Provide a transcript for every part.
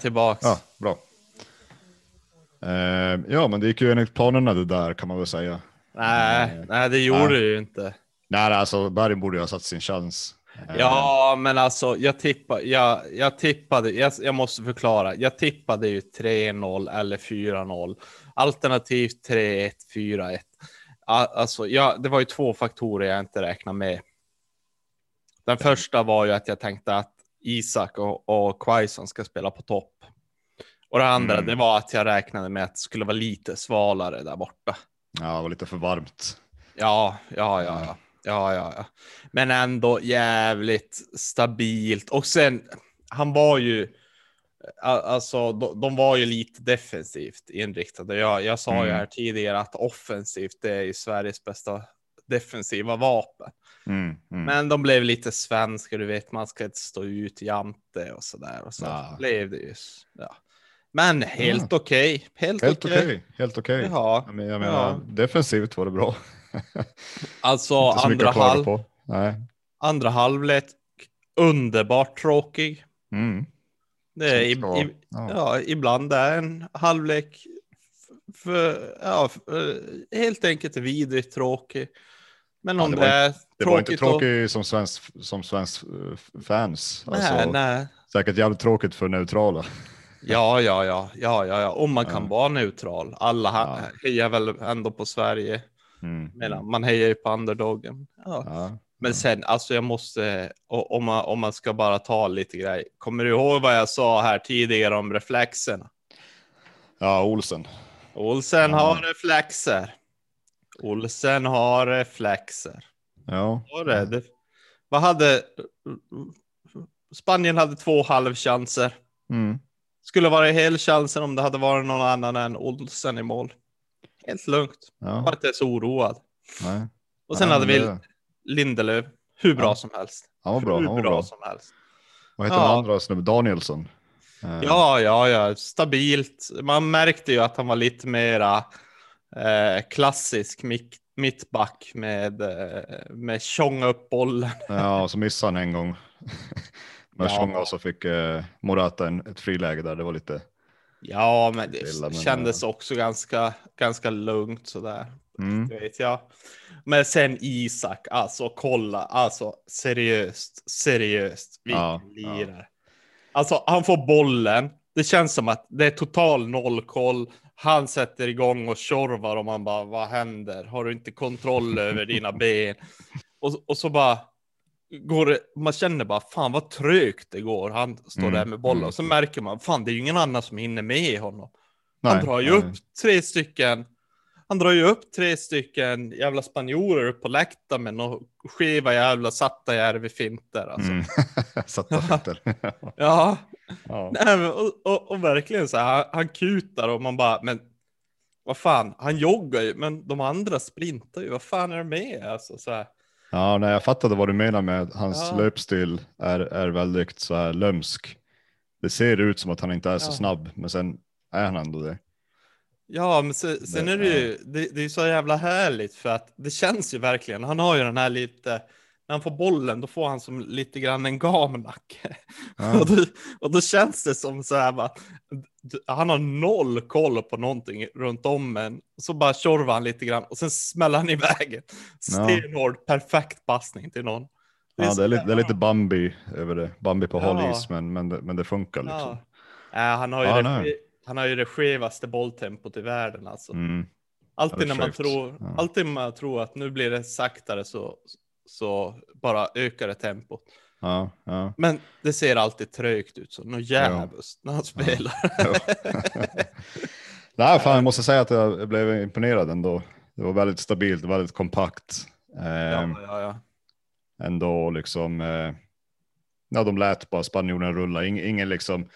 Jag tillbaks. Ja, bra. Eh, ja, men det gick ju enligt planerna det där kan man väl säga. Nej, nej, det gjorde Nej. det ju inte. Nej, alltså Bergen borde ju ha satt sin chans. Eh, Ja, men alltså jag tippade, jag, jag tippade, jag, jag måste förklara. Jag tippade ju 3-0 eller 4-0. Alternativt 3-1, 4-1. A- Alltså, ja, det var ju två faktorer jag inte räknade med. Den första var ju att jag tänkte att Isak och, och Quaison ska spela på topp. Och det andra, Mm. det var att jag räknade med att det skulle vara lite svalare där borta. Ja, det var lite för varmt. Ja, ja, ja, ja. Ja, ja, ja. Men ändå jävligt stabilt. Och sen, han var ju, alltså de, de var ju lite defensivt inriktade. Jag, jag sa ju Mm. här tidigare att offensivt det är ju Sveriges bästa defensiva vapen. Mm, mm. Men de blev lite svenska, du vet, man ska inte stå ut jante och sådär. Och så Ja. blev det ju. Ja. Men helt okej. Helt, Helt okej. okej, helt okej. Ja. Jag men- jag menar, Ja. defensivt var det bra. Alltså så andra, halv, andra halvlek, underbart tråkig. Mm. Det är, i, Som ska- i, ja. ja, ibland är en halvlek för, ja, för, helt enkelt vidrigt tråkig. Men Ja, om det det, var är Det var inte tråkigt och- som svensk, som svensk eh, fans. Nej, Alltså, nej. Säkert jävligt tråkigt för neutrala. Ja, ja, ja, ja, ja, ja. Om man kan Ja. vara neutral. Alla Ja. hejar väl ändå på Sverige. Mm. Medan man hejar ju på underdogen. Ja. Ja. Men sen, alltså jag måste, om man, om man ska bara ta lite grej. Kommer du ihåg vad jag sa här tidigare om reflexerna? ja, Olsen. Olsen Ja. har reflexer. Olsen har reflexer. Ja. Var det? det? Vad hade... Spanien hade två halvchanser. Mm. Skulle vara helchansen om det hade varit någon annan än Olsen i mål. Helt lugnt. Var ja. inte så oroad. Nej. Och sen Nej, hade vi Lindelöf. Hur bra Ja. som helst. Han var bra. Hur Han var bra bra. som helst. Vad heter Ja. den andra snubben? Danielsson. Eh, Ja, ja, ja, stabilt. Man märkte ju att han var lite mera eh, klassisk mitt, mittback med, eh, med tjonga upp bollen. Ja, och så missade han en gång. Med Ja. Tjonga så fick eh, Morata en, ett friläge där. Det var lite... Ja, men det Illa, men, kändes också ganska, ganska lugnt sådär. Mm. Det vet jag. Men sen Isak, alltså kolla, alltså seriöst, seriöst, vilken Ja, ja. lirare. Alltså han får bollen, det känns som att det är total nollkoll. Han sätter igång och tjorvar och man bara, vad händer? Har du inte kontroll över dina ben? Och, och så bara går det, man känner bara, fan vad trögt det går. Han står Mm, där med bollen mm. och så märker man, fan det är ju ingen annan som hinner med honom. Han Nej, drar ju nej. upp tre stycken. Han drar ju upp tre stycken jävla spanjorer upp på läktaren med några skeva jävla satta järvefinter alltså. Mm. Satta fötter. Ja, ja. nej, men, och, och, och verkligen så här, han, han kutar och man bara, men vad fan, han joggar ju, men de andra sprintar ju, vad fan är det med? Alltså, så här. ja, nej, jag fattade vad du menar med att hans Ja. löpstil är, är väldigt så här lömsk. Det ser ut som att han inte är så Ja. snabb, men sen är han ändå det. Ja, men sen, sen Det- är det ju, det, det är så jävla härligt för att det känns ju verkligen, han har ju den här lite, när han får bollen då får han som lite grann en gamnacke. Ja. Och, då, och då känns det som så här bara, han har noll koll på någonting runt om en. Så bara tjorvar han lite grann och sen smäller han iväg en stenhård, perfekt passning till någon. Ja, så det är, lite, det är lite Bambi över det. Bambi på hal Ja. is, men, men, det, men det funkar liksom. Ja. Ja, han, har ju Ja, det, han har ju det skevaste bolltempot i världen alltså. Mm. Alltid Ja, när man tror, Ja. alltid man tror att nu blir det saktare så, så bara ökar det tempot. Ja, ja. Men det ser alltid trögt ut, så något jävligt när han spelar. Ja. Nej, fan, jag måste säga att jag blev imponerad ändå. Det var väldigt stabilt, väldigt kompakt. Eh, ja. Ändå liksom, eh, ja, de lät bara spanjorerna rulla. Ing, ingen liksom,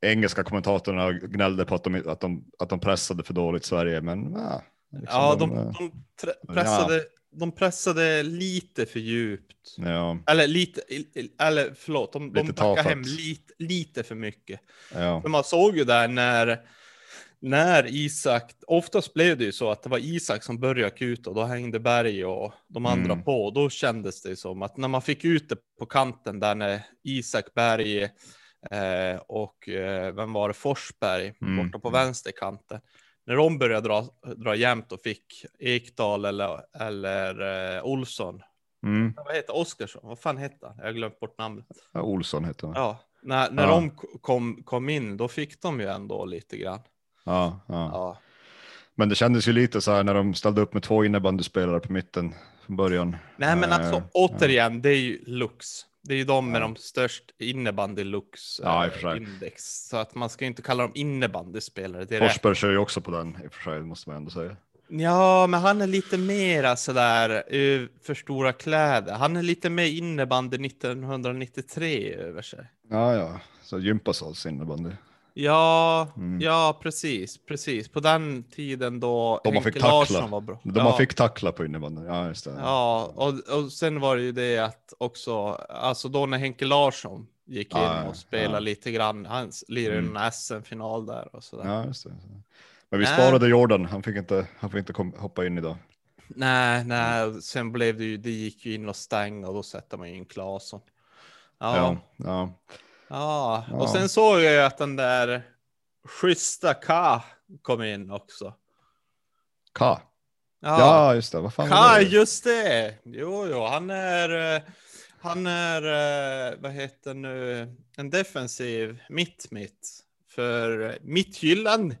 engelska kommentatorerna gnällde på att de, att de, att de pressade för dåligt Sverige, men ja. Liksom ja de, de, eh, de tre- pressade, de pressade lite för djupt. ja, Eller lite, eller förlåt, de, de Lite backade tafatt. hem lite, lite för mycket. ja, man såg ju där när, när Isak, oftast blev det ju så att det var Isak som började kuta och då hängde Berg och de andra Mm. på. Då kändes det som att när man fick ut det på kanten där när Isak, Berg, Eh, och eh, vem var det? Forsberg Mm, borta på vänsterkanten. När de började dra, dra jämnt och fick Ekdal eller, eller eh, Olsson. Mm. Vad heter Oskarsson? Vad fan hette han? Jag har glömt bort namnet. Ja, Olsson heter han. Ja. Ja, när, när Ja. de kom, kom in, då fick de ju ändå lite grann. Ja, Ja, Men det kändes ju lite så här när de ställde upp med två innebandyspelare på mitten från början. Nej men alltså Eh, återigen, det är ju Lux. Det är ju de med Ja. de störst innebandy Lux Ja, eh, index. Så att man ska ju inte kalla dem innebandyspelare. Forsberg kör ju också på den i och för sig, måste man ändå säga. Ja, men han är lite mera sådär eh, för stora kläder. Han är lite mer innebandy 1993 över sig. Ja, ja, så gympasals innebandy. Ja, Mm. ja precis, precis. På den tiden då Då man fick Henke tackla. Larsson var bra. De ja. man fick tackla på innebandy. Ja, just det. Ja, och, och sen var det ju det att också, alltså då när Henke Larsson gick in Ja, och spelade ja. lite grann, han lirade Mm. en SM-final där och sådär. Ja, just det. Men vi sparade Jordan, han fick inte, han fick inte hoppa in idag. Nej, nej, sen blev det ju, det gick ju in och stänga och då sätter man ju in Claesson. Ja, Ja, ja. Ja. Ja. och sen såg jag ju att den där schyssta Ka kom in också. Ka. Ja, Ja, just det. Vad fan det? just det. Jo, jo, han är, han är, vad heter nu, en defensiv mitt-mitt för Mittjylland.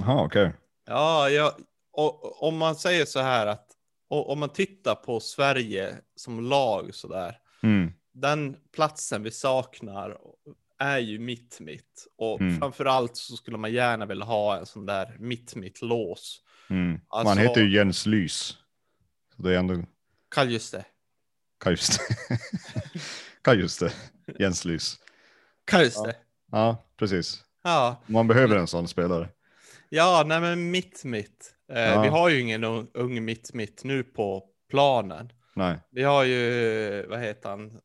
Jaha, okej. Ja, ja, och om man säger så här att och, om man tittar på Sverige som lag så där, Mm. Den platsen vi saknar är ju mitt-mitt. Och Mm. framförallt så skulle man gärna vilja ha en sån där mitt-mitt-lås. Mm. Alltså- Man heter ju Jens Lys. Så det är ändå, Kall just det. kan just det. kan just det. Jens Lys. Kall just Ja. det. Ja, precis. Ja, Man behöver en sån spelare. ja nej men mitt-mitt. Eh, Ja. Vi har ju ingen ung, ung mitt-mitt nu på planen. Nej. Vi har ju, vad heter han?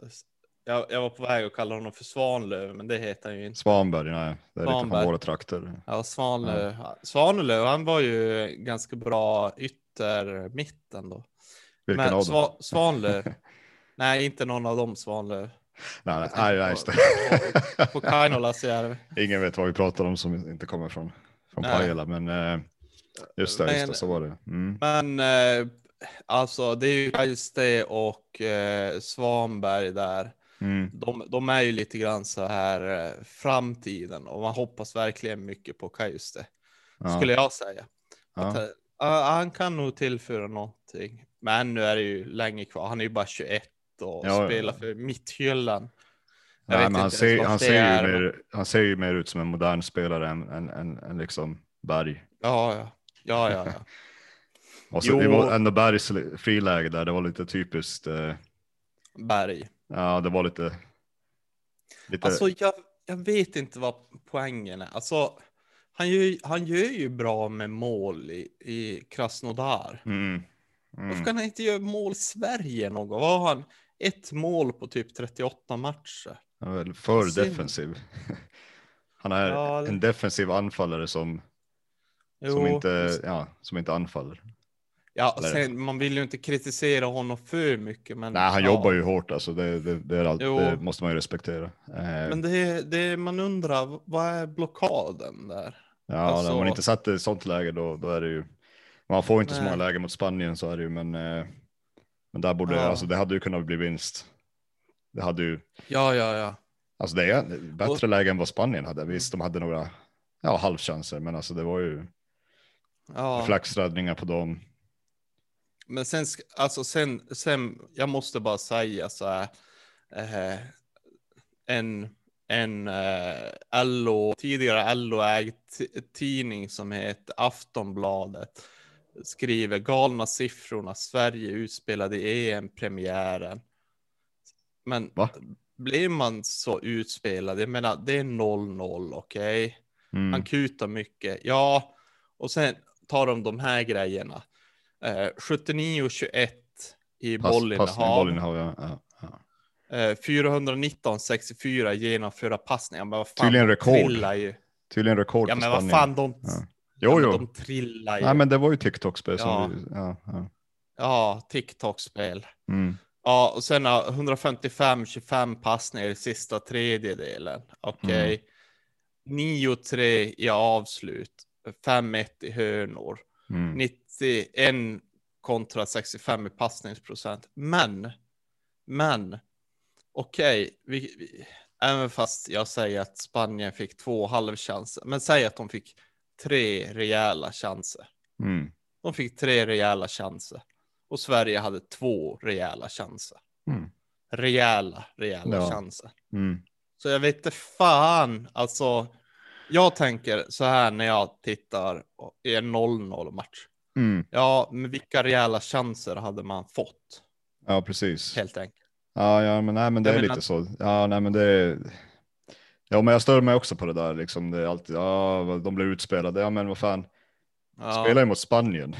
Jag, jag var på väg att kalla honom för Svanlöv, men det heter han ju inte. Svanberg, nej. Det är lite Svanberg. från våra trakter. Ja, Svanlöv. Svanlöv, han var ju ganska bra ytter mitten då. Vilken Men av dem? Sva, Svanlöv. Nej, inte någon av dem Svanlöv. Nej, nej, nej, just på- det. På Kainolasjärvi. Ingen vet vad vi pratar om som inte kommer från, från. Pajala, men eh, just det, just det, så var det. Mm. Men eh, alltså, det är ju just det och eh, Svanberg där. Mm. De, de är ju lite grann så här eh, framtiden och man hoppas verkligen mycket på Kajuste. Ja. Skulle jag säga. Att, Ja. eh, ja, han kan nog tillföra någonting. Men nu är det ju länge kvar. Han är ju bara 21 och Ja, spelar för Mitthyllan. Nej, men han, ser, han, ser ju mer, han ser ju mer ut som en modern spelare än, än, än, än liksom Berg. Ja, ja. Ja, ja, ja. Och så, Jo. det var ändå Bergs friläge där, det var lite typiskt. Eh, Berg. ja, det var lite. lite Alltså, jag, jag vet inte vad poängen är. Alltså, han gör, han gör ju bra med mål i, i Krasnodar. mm, Varför mm. kan han inte göra mål Sverige någon gång? Vad har han? Ett mål på typ 38 matcher. Han är väl för Synd. defensiv. Han är Ja, en defensiv anfallare som, Jo, som, inte, ja, som inte anfaller. Ja, eller- sen, man vill ju inte kritisera honom för mycket. Men, Nej, han ja. jobbar ju hårt alltså. Det, det, det, är allt, det måste man ju respektera. Eh, Men det, det man undrar, vad är blockaden där? ja, alltså- man inte satt i ett sånt läge då, då är det ju. Man får inte så Nej. många lägen mot Spanien så är det ju, men. Eh, men där borde, Ja. alltså det hade ju kunnat bli vinst. Det hade ju, Ja, ja, ja. alltså det är bättre läge än vad Spanien hade. Visst, de hade några, ja, halvchanser, men alltså det var ju ja. flaxräddningar på dem. Men sen, alltså sen, sen, jag måste bara säga så här. Eh, en en eh, LO, tidigare LO-ägd tidning som heter Aftonbladet skriver galna siffrorna Sverige utspelade EM-premiären. Men Va? blir man så utspelad, jag menar det är 0-0, okej? Mm. Han kutar mycket. Ja, och sen tar de de här grejerna. Eh, 79-21 i Pass, passning, bollinnehav. bollinnehav ja. ja, ja. Eh, 419-64 genomföra passningar. Men vad fan, Tydligen rekord. ju. Tydligen rekord Ja, men vad fan, de, Ja. Jo, de trillar ju. Nej, men det var ju TikTok-spel som Ja. ja, ja. Ja, TikTok-spel. Mm. Ja, och sen har 155-25 passningar i sista tredjedelen. Okej. 9-3 i avslut. 5-1 i hörnor. Mm. 91 kontra 65 i passningsprocent. Men, men, okej, vi, även fast jag säger att Spanien fick två halvchanser, men säg att de fick tre rejäla chanser. Mm. De fick tre rejäla chanser och Sverige hade två rejäla chanser. Mm. Rejäla, rejäla Ja. chanser. Mm. Så jag vet inte fan, alltså. Jag tänker så här när jag tittar i en 0-0 match. Mm. Ja, men vilka rejäla chanser hade man fått? Ja, precis. Helt enkelt. Ja, ja, men nej, men det Jag är lite så. Ja, nej, men det är. Ja, men jag stör mig också på det där liksom. Det är alltid, ja, de blir utspelade. Ja, men vad fan, Ja, spela ju mot Spanien.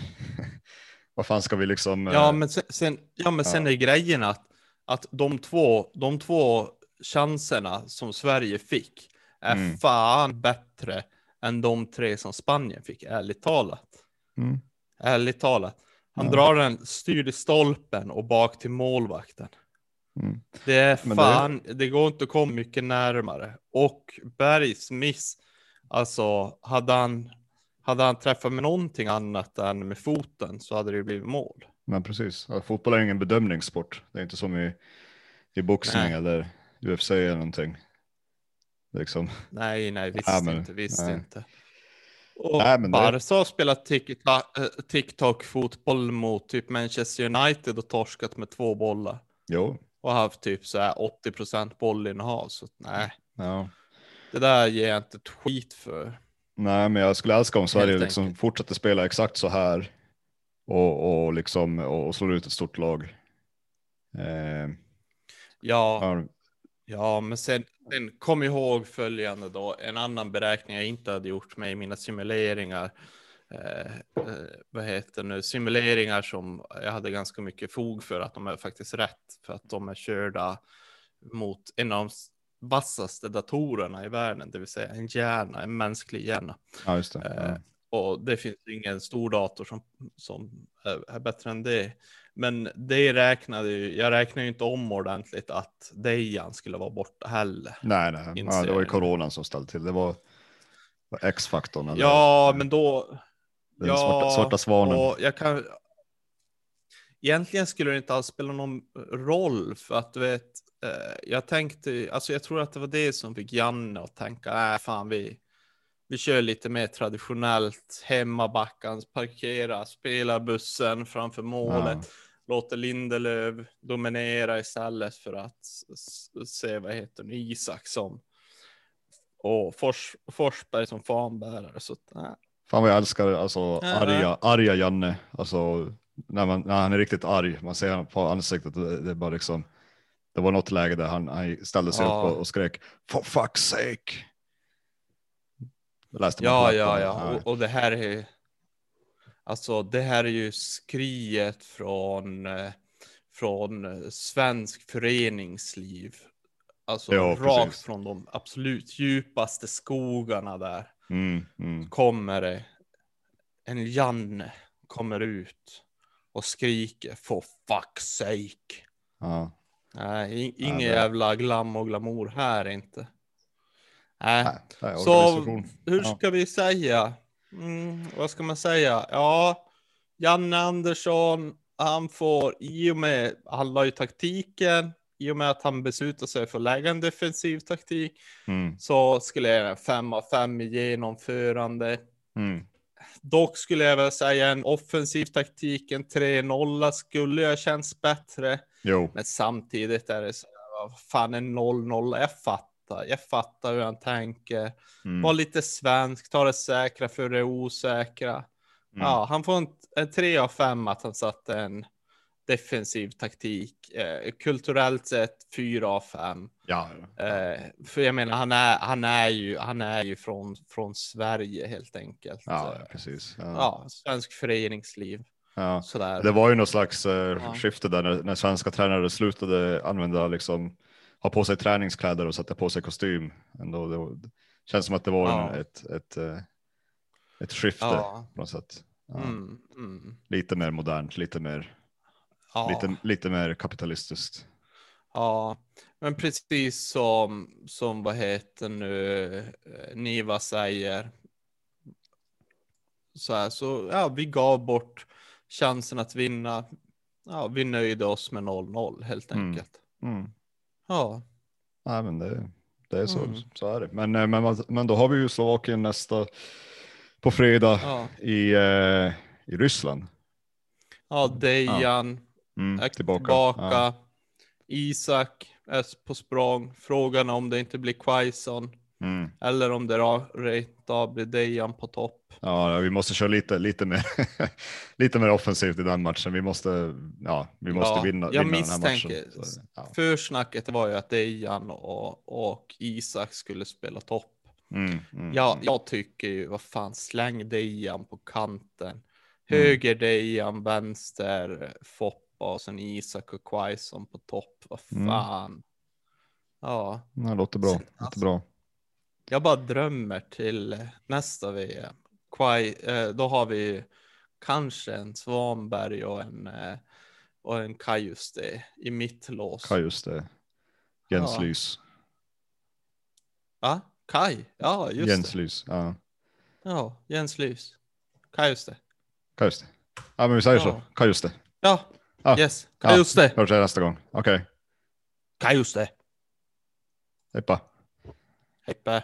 vad fan ska vi liksom? ja eh, men sen, sen, ja, men sen Ja. är grejen att, att de, två, de två chanserna som Sverige fick är Mm. fan bättre än de tre som Spanien fick, ärligt talat. Mm. Ärligt talat. Han Ja. drar den styrd i stolpen och bak till målvakten. Mm. Det är Men det- fan, det... går inte att komma mycket närmare. Och Bergs miss, alltså hade han, hade han träffat med någonting annat än med foten så hade det blivit mål. Men precis, ja, fotboll är ingen bedömningssport. Det är inte som i, i boxning Nej. eller UFC eller någonting. Liksom. Nej, nej, visst Ja, men- inte, visst nej. inte. Och Nej, men Barca har spelat TikTok- eh, TikTok-fotboll mot typ Manchester United och torskat med två bollar. Jo, Och haft typ så här 80% bollinnehav. Så nej, ja. det där ger jag inte ett skit för. Nej, men jag skulle älska om Sverige liksom fortsätter spela exakt så här och, och liksom och, slår ut ett stort lag. Eh, Ja, ja, ja men sen, sen kom ihåg följande då. En annan beräkning jag inte hade gjort med i mina simuleringar. Eh, eh, vad heter nu? Simuleringar som jag hade ganska mycket fog för att de är faktiskt rätt. För att de är körda mot en av de vassaste datorerna i världen, det vill säga en hjärna, en mänsklig hjärna. ja, just det. Eh. Och det finns ingen stor dator som, som är, bättre än det. Men det räknade ju, jag räknade ju inte om ordentligt att Dejan skulle vara borta heller. Nej, nej, ja, det var ju coronan som ställde till. Det var, var X-faktorn. Ja, men då... Den ja, svarta, svarta svanen. jag kan... Egentligen skulle det inte alls spela någon roll för att du vet, eh, jag tänkte, alltså jag tror att det var det som fick Janne att tänka, nej fan vi, vi kör lite mer traditionellt, hemmabackans, parkera, spela bussen framför målet, låter Lindelöf dominera istället för att se, vad heter det, Isak som och Fors, Forsberg som fanbärare. Så nej. Fan vad jag älskar alltså Ja, arga, arga Janne. Alltså när, man, när han är riktigt arg, man ser honom på ansiktet. Det, det är bara liksom. Det var något läge där han, han ställde sig Ja. upp och, och skrek for fuck's sake. Läste man Ja, ja, ja. Och, och det här är alltså det här är ju skriet från eh, från eh, svensk föreningsliv. Alltså Ja, rakt precis. från de absolut djupaste skogarna där Mm, mm. kommer det en Janne kommer ut och skriker for fuck's sake. Ja. Nej, in, Ja, det- jävla glam och glamour här inte. Nej. Nej, Så hur Ja. ska vi säga? Mm, vad ska man säga? Ja, Janne Andersson, han får i och med, han la ju taktiken, i och med att han beslutar sig för att lägga en defensiv taktik, Mm, så skulle jag en 5 av 5 i genomförande. mm. Dock skulle jag väl säga en offensiv taktik, en 3-0 skulle jag känns bättre. Jo, Men samtidigt är det så vad fan en 0-0, jag fattar, jag fattar hur han tänker. mm. Var lite svensk, ta det säkra för det osäkra. Mm. Ja, han får en, en 3 av 5 att han satte en defensiv taktik. Eh, kulturellt sett 4 av 5. ja. Eh, för jag menar, han är, han är ju, han är ju från, från Sverige helt enkelt. ja, Eh, precis. Ja. ja, svensk föreningsliv. Ja. Sådär. Det var ju något slags eh, skifte där när, när svenska tränare slutade använda liksom ha på sig träningskläder och sätta på sig kostym. Ändå, det, känns som att det var Ja. ett, ett, eh, ett skifte Ja. på något sätt. Ja. Mm, mm. Lite mer modernt, lite mer. Lite, lite mer kapitalistiskt. ja, men precis som, som vad heter nu, eh, Niva säger. Så här, så ja, vi gav bort chansen att vinna. Ja, vi nöjde oss med 0-0 helt Mm. enkelt. Mm. Ja, Nej, men det, det är så, Mm. så är det. Men, eh, men, men då har vi ju Slovakien nästa på fredag ja, i, eh, i Ryssland. ja, Dejan Mm, är tillbaka. tillbaka. Ja. Isak är på språng. Frågan om det inte blir Quaison Mm. eller om det ra- rent av blir Dejan på topp. Ja, vi måste köra lite, lite, mer, lite mer offensivt i den matchen. Vi måste, ja, vi måste Ja, vinna, jag vinna den här matchen. Så, ja. Försnacket var ju att Dejan och, och Isak skulle spela topp. Mm, mm, Ja, mm. jag tycker ju, vad fan, släng Dejan på kanten. Mm. Höger Dejan, vänster Foppa och sen Isak och Quaison på topp. Vad Mm. fan. Ja, det låter bra. Sen, Låter alltså, bra. Jag bara drömmer till nästa VM. Quai, eh, då har vi kanske en Svanberg och en, eh, och en Kajuste i mittlås. Ja, just det. Jens Ja. Lys. Va? Kaj? Ja, just Jens det. Lys. Ja. Ja, Jens Lys. Kajuste. Ja, just det. Ja, men vi säger Ja. så. Ja, just det. Ja, Ja. yes. Ja. Kajuste. Hörs nästa gång. Okej. Kajuste. Hejpa. Heppe.